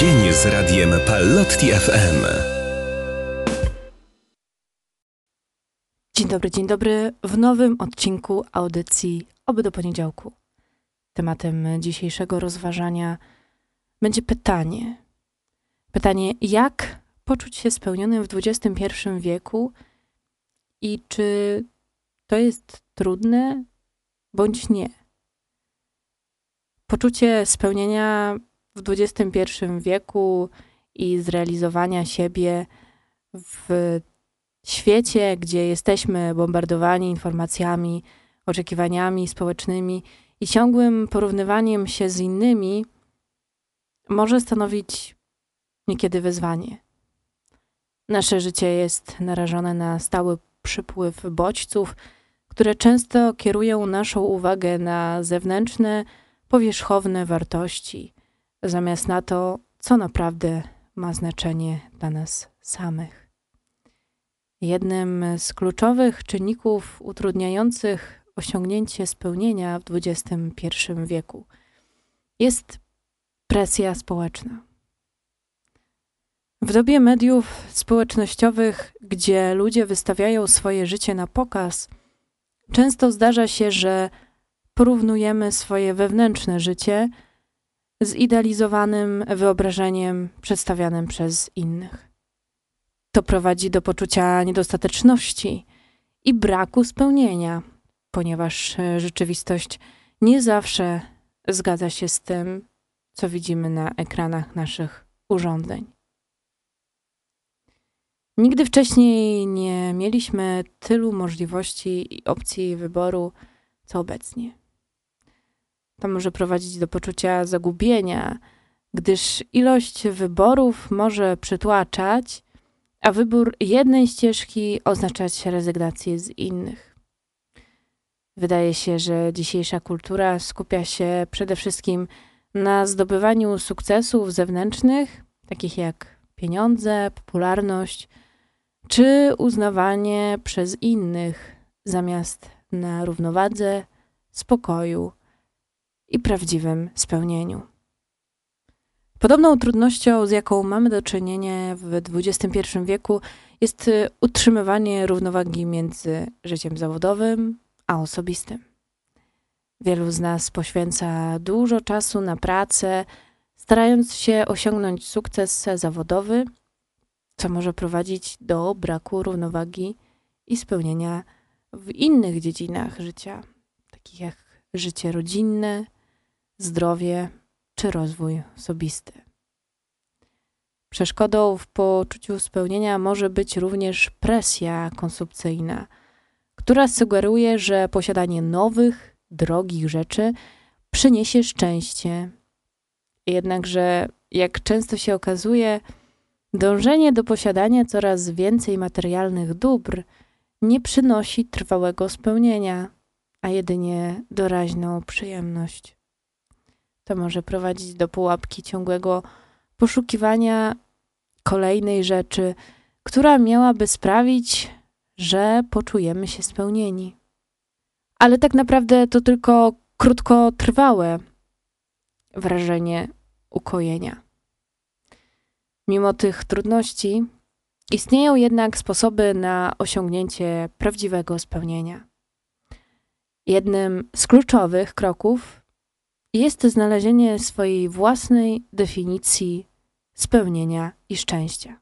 Dzień z radiem Pallotti FM. Dzień dobry, dzień dobry w nowym odcinku audycji Oby do poniedziałku. Tematem dzisiejszego rozważania będzie pytanie. Pytanie, jak poczuć się spełnionym w XXI wieku i czy to jest trudne bądź nie. Poczucie spełnienia w XXI wieku i zrealizowania siebie w świecie, gdzie jesteśmy bombardowani informacjami, oczekiwaniami społecznymi i ciągłym porównywaniem się z innymi, może stanowić niekiedy wyzwanie. Nasze życie jest narażone na stały przypływ bodźców, które często kierują naszą uwagę na zewnętrzne, powierzchowne wartości, zamiast na to, co naprawdę ma znaczenie dla nas samych. Jednym z kluczowych czynników utrudniających osiągnięcie spełnienia w XXI wieku jest presja społeczna. W dobie mediów społecznościowych, gdzie ludzie wystawiają swoje życie na pokaz, często zdarza się, że porównujemy swoje wewnętrzne życie zidealizowanym wyobrażeniem przedstawianym przez innych. To prowadzi do poczucia niedostateczności i braku spełnienia, ponieważ rzeczywistość nie zawsze zgadza się z tym, co widzimy na ekranach naszych urządzeń. Nigdy wcześniej nie mieliśmy tylu możliwości i opcji wyboru, co obecnie. To może prowadzić do poczucia zagubienia, gdyż ilość wyborów może przytłaczać, a wybór jednej ścieżki oznaczać rezygnację z innych. Wydaje się, że dzisiejsza kultura skupia się przede wszystkim na zdobywaniu sukcesów zewnętrznych, takich jak pieniądze, popularność czy uznawanie przez innych, zamiast na równowadze, spokoju i prawdziwym spełnieniu. Podobną trudnością, z jaką mamy do czynienia w XXI wieku, jest y, utrzymywanie równowagi między życiem zawodowym a osobistym. Wielu z nas poświęca dużo czasu na pracę, starając się osiągnąć sukces zawodowy, co może prowadzić do braku równowagi i spełnienia w innych dziedzinach życia, takich jak życie rodzinne, zdrowie czy rozwój osobisty. Przeszkodą w poczuciu spełnienia może być również presja konsumpcyjna, która sugeruje, że posiadanie nowych, drogich rzeczy przyniesie szczęście. Jednakże, jak często się okazuje, dążenie do posiadania coraz więcej materialnych dóbr nie przynosi trwałego spełnienia, a jedynie doraźną przyjemność. To może prowadzić do pułapki ciągłego poszukiwania kolejnej rzeczy, która miałaby sprawić, że poczujemy się spełnieni. Ale tak naprawdę to tylko krótkotrwałe wrażenie ukojenia. Mimo tych trudności, istnieją jednak sposoby na osiągnięcie prawdziwego spełnienia. Jednym z kluczowych kroków jest znalezienie swojej własnej definicji spełnienia i szczęścia.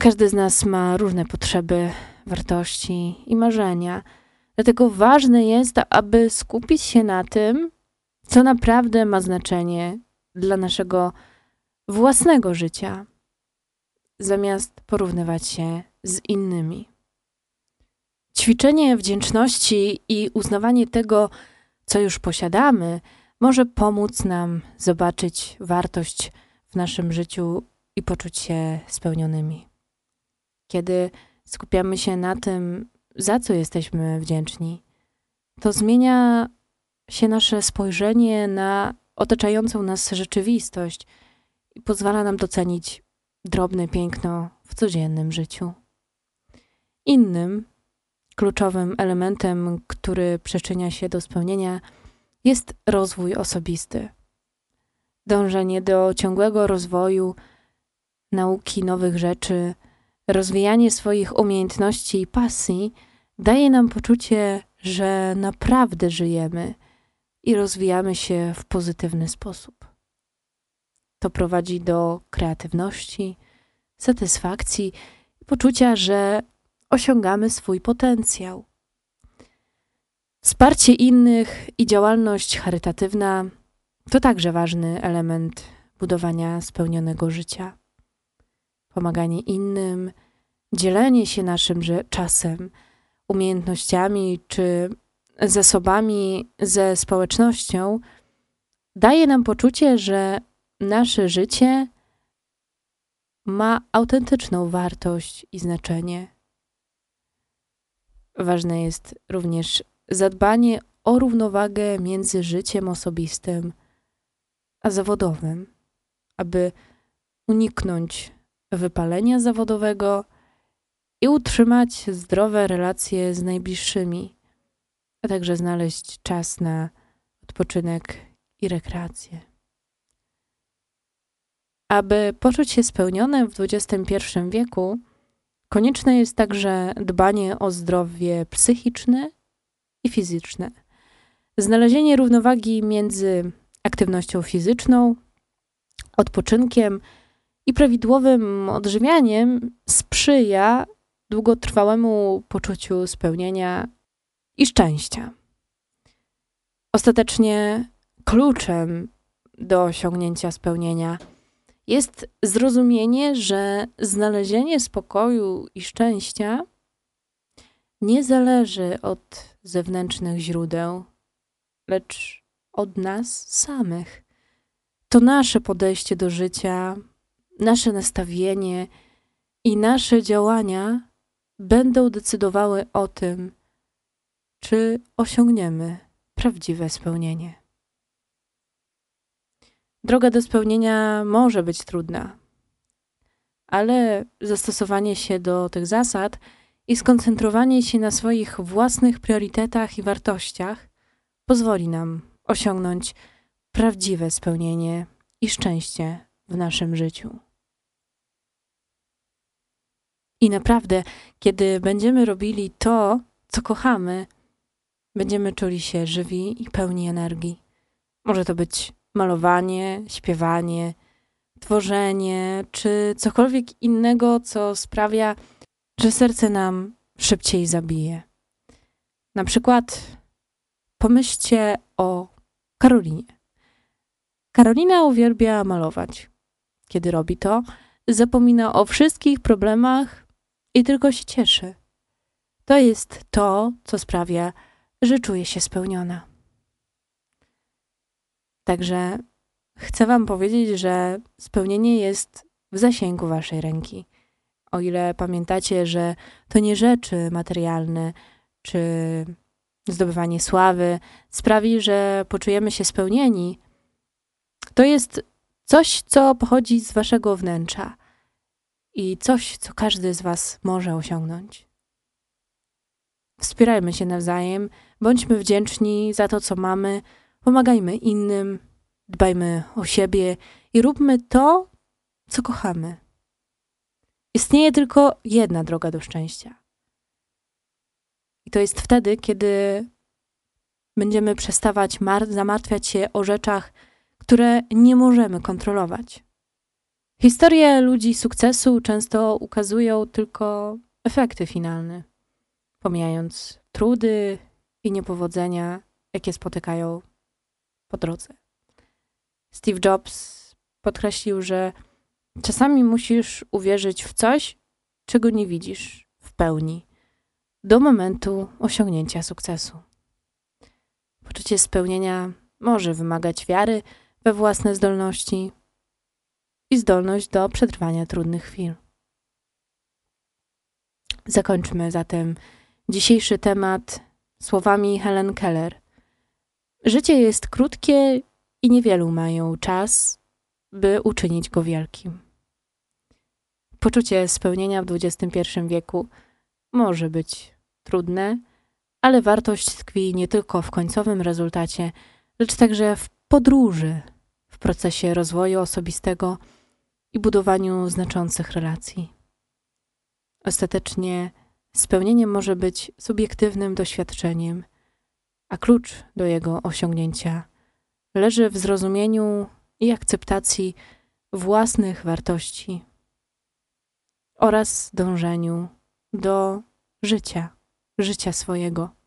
Każdy z nas ma różne potrzeby, wartości i marzenia, dlatego ważne jest, aby skupić się na tym, co naprawdę ma znaczenie dla naszego własnego życia, zamiast porównywać się z innymi. Ćwiczenie wdzięczności i uznawanie tego, co już posiadamy, może pomóc nam zobaczyć wartość w naszym życiu i poczuć się spełnionymi. Kiedy skupiamy się na tym, za co jesteśmy wdzięczni, to zmienia się nasze spojrzenie na otaczającą nas rzeczywistość i pozwala nam docenić drobne piękno w codziennym życiu. Innym kluczowym elementem, który przyczynia się do spełnienia, jest rozwój osobisty. dążenie do ciągłego rozwoju, nauki nowych rzeczy, rozwijanie swoich umiejętności i pasji daje nam poczucie, że naprawdę żyjemy i rozwijamy się w pozytywny sposób. To prowadzi do kreatywności, satysfakcji i poczucia, że osiągamy swój potencjał. Wsparcie innych i działalność charytatywna to także ważny element budowania spełnionego życia. Pomaganie innym, dzielenie się naszym czasem, umiejętnościami czy zasobami ze społecznością daje nam poczucie, że nasze życie ma autentyczną wartość i znaczenie. Ważne jest również zadbanie o równowagę między życiem osobistym a zawodowym, aby uniknąć wypalenia zawodowego i utrzymać zdrowe relacje z najbliższymi, a także znaleźć czas na odpoczynek i rekreację. Aby poczuć się spełnionym w XXI wieku, konieczne jest także dbanie o zdrowie psychiczne i fizyczne. Znalezienie równowagi między aktywnością fizyczną, odpoczynkiem i prawidłowym odżywianiem sprzyja długotrwałemu poczuciu spełnienia i szczęścia. Ostatecznie kluczem do osiągnięcia spełnienia jest zrozumienie, że znalezienie spokoju i szczęścia nie zależy od zewnętrznych źródeł, lecz od nas samych. To nasze podejście do życia, nasze nastawienie i nasze działania będą decydowały o tym, czy osiągniemy prawdziwe spełnienie. Droga do spełnienia może być trudna, ale zastosowanie się do tych zasad i skoncentrowanie się na swoich własnych priorytetach i wartościach pozwoli nam osiągnąć prawdziwe spełnienie i szczęście w naszym życiu. I naprawdę, kiedy będziemy robili to, co kochamy, będziemy czuli się żywi i pełni energii. Może to być malowanie, śpiewanie, tworzenie, czy cokolwiek innego, co sprawia, że serce nam szybciej zabije. Na przykład pomyślcie o Karolinie. Karolina uwielbia malować. Kiedy robi to, zapomina o wszystkich problemach i tylko się cieszy. To jest to, co sprawia, że czuje się spełniona. Także chcę Wam powiedzieć, że spełnienie jest w zasięgu Waszej ręki. O ile pamiętacie, że to nie rzeczy materialne czy zdobywanie sławy sprawi, że poczujemy się spełnieni, to jest coś, co pochodzi z Waszego wnętrza i coś, co każdy z Was może osiągnąć. Wspierajmy się nawzajem, bądźmy wdzięczni za to, co mamy, pomagajmy innym, dbajmy o siebie i róbmy to, co kochamy. Istnieje tylko jedna droga do szczęścia. I to jest wtedy, kiedy będziemy przestawać zamartwiać się o rzeczach, które nie możemy kontrolować. Historie ludzi sukcesu często ukazują tylko efekty finalne, pomijając trudy i niepowodzenia, jakie spotykają po drodze. Steve Jobs podkreślił, że czasami musisz uwierzyć w coś, czego nie widzisz w pełni, do momentu osiągnięcia sukcesu. Poczucie spełnienia może wymagać wiary we własne zdolności, i zdolność do przetrwania trudnych chwil. Zakończmy zatem dzisiejszy temat słowami Helen Keller. Życie jest krótkie i niewielu mają czas, by uczynić go wielkim. Poczucie spełnienia w XXI wieku może być trudne, ale wartość tkwi nie tylko w końcowym rezultacie, lecz także w podróży procesie rozwoju osobistego i budowaniu znaczących relacji. Ostatecznie spełnienie może być subiektywnym doświadczeniem, a klucz do jego osiągnięcia leży w zrozumieniu i akceptacji własnych wartości oraz dążeniu do życia, życia swojego.